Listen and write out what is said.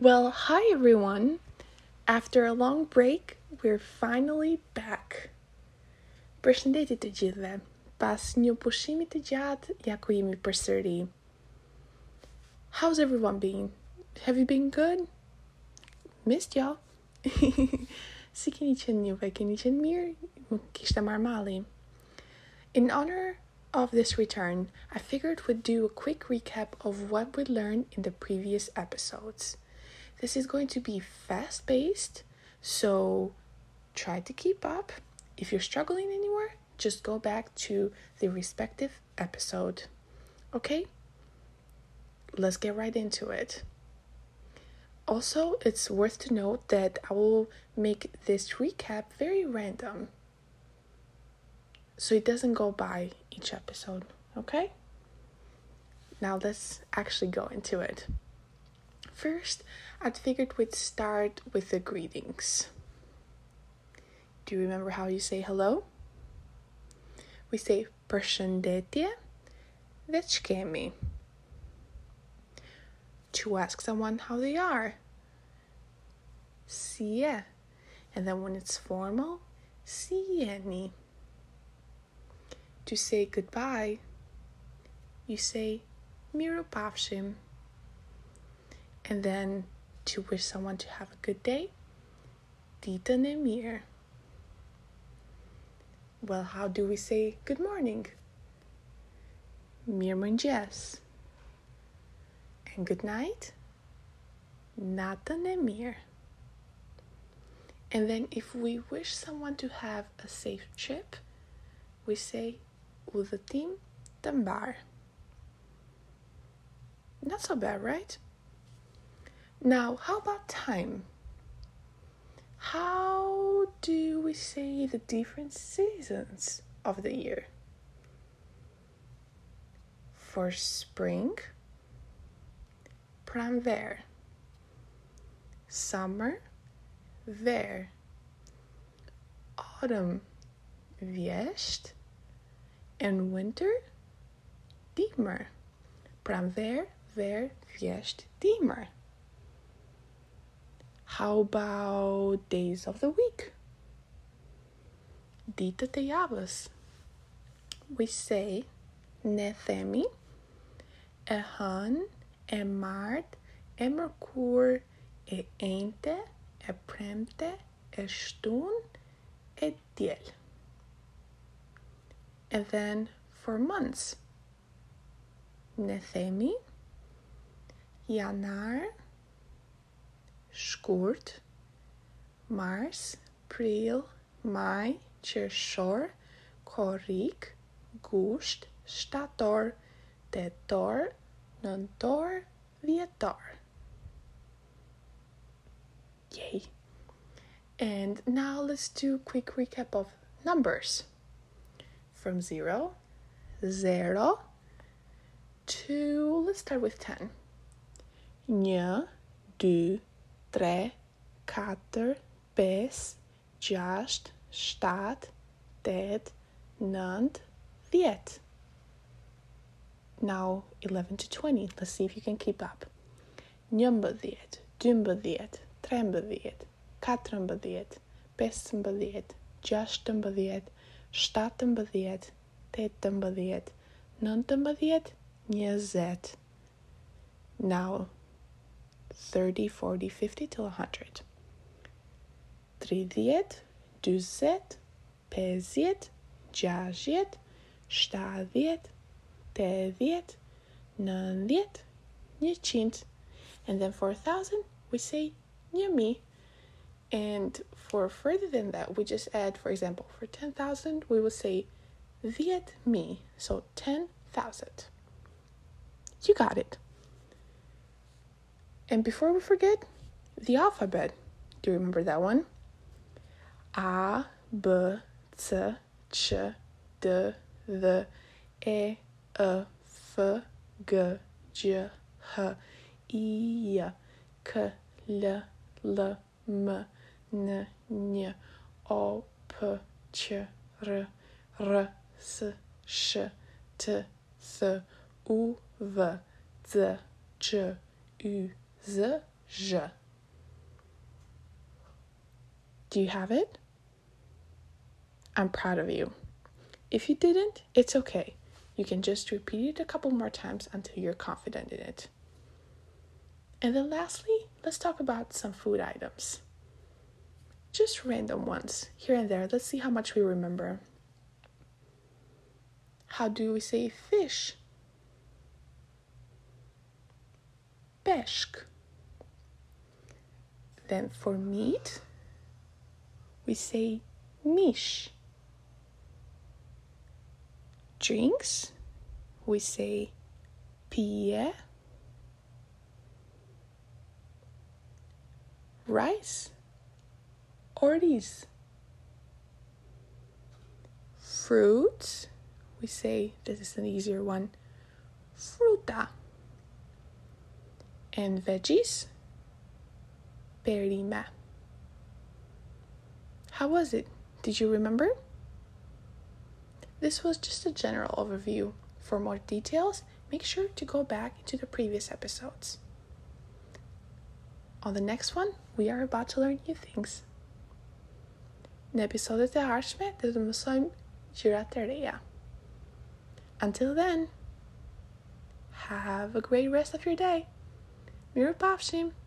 Well, hi everyone. After a long break, we're finally back. Përshëndetje të gjithëve. Pas një pushimi të gjatë, ja ku jemi përsëri. How's everyone been? Have you been good? Missed y'all. si keni qenë juve? Keni qenë mirë? Më kishte marrë malli. In honor of this return, I figured we'd do a quick recap of what we learned in the previous episodes. This is going to be fast paced, so try to keep up. If you're struggling anywhere, just go back to the respective episode. Okay? Let's get right into it. Also, it's worth to note that I will make this recap very random. So it doesn't go by each episode, okay? Now let's actually go into it. First, I figured we'd start with the greetings. Do you remember how you say hello? We say përshëndetje dhe ç'kemi. To ask someone how they are. Si je. And then when it's formal, si jeni. To say goodbye, you say miru pafshim. And then to wish someone to have a good day, ditën e mirë. Well, how do we say good morning? Mirëmëngjes. And good night? Natën e mirë. And then if we wish someone to have a safe trip, we say udhëtim të mbar. Not so bad, right? Now, how about time? How do we say the different seasons of the year? For spring, pranver. Summer, ver. Autumn, vjesht. And winter, dimër. Pranver, ver, vjesht, dimër. How about days of the week? Ditët e javës. We say ne themi e hën, e martë, e mërkur, e ente, e premte, e shtun, e diel. And then for months, ne themi janar, shkurt, mars, prill, maj, qershor, korrik, gusht, shtator, tetor, nëntor, dhjetor. Yay. And now let's do a quick recap of numbers. From zero, zero, to, let's start with 10. Një, dy, 3, 4, 5, 6, 7, 8, 9, 10. Now 11 to 20. Let's see if you can keep up. 11, 12, 13, 14, 15, 16, 17, 18, 19, 20. Now 30, 40, 50 till 100. 30, 20, 50, 60, 70, 80, 90, 100. And then for a thousand, we say njëmi. And for further than that, we just add, for example, for 10,000, we will say viet mi. So 10,000. You got it. And before we forget, the alphabet. Do you remember that one? A, B, C, Ch, D, V, E, F, G, J, H, I, K, L, L, M, N, N, O, P, Q, R, R, S, Š, T, Th, U, V, Z, Č, U, Z, zh. Do you have it? I'm proud of you. If you didn't, it's okay. You can just repeat it a couple more times until you're confident in it. And then lastly, let's talk about some food items. Just random ones here and there. Let's see how much we remember. How do we say fish? Peshk. Then for meat, we say mish. Drinks, we say pie. Rice, oriz. Fruits, we say this is an easier one, fruta. And veggies, perima. How was it? Did you remember? This was just a general overview. For more details, make sure to go back into the previous episodes. On the next one, we are about to learn new things. Në episodit e ardhshme do të mësojmë gjëra të reja. Until then, have a great rest of your day. Mirë pafshim!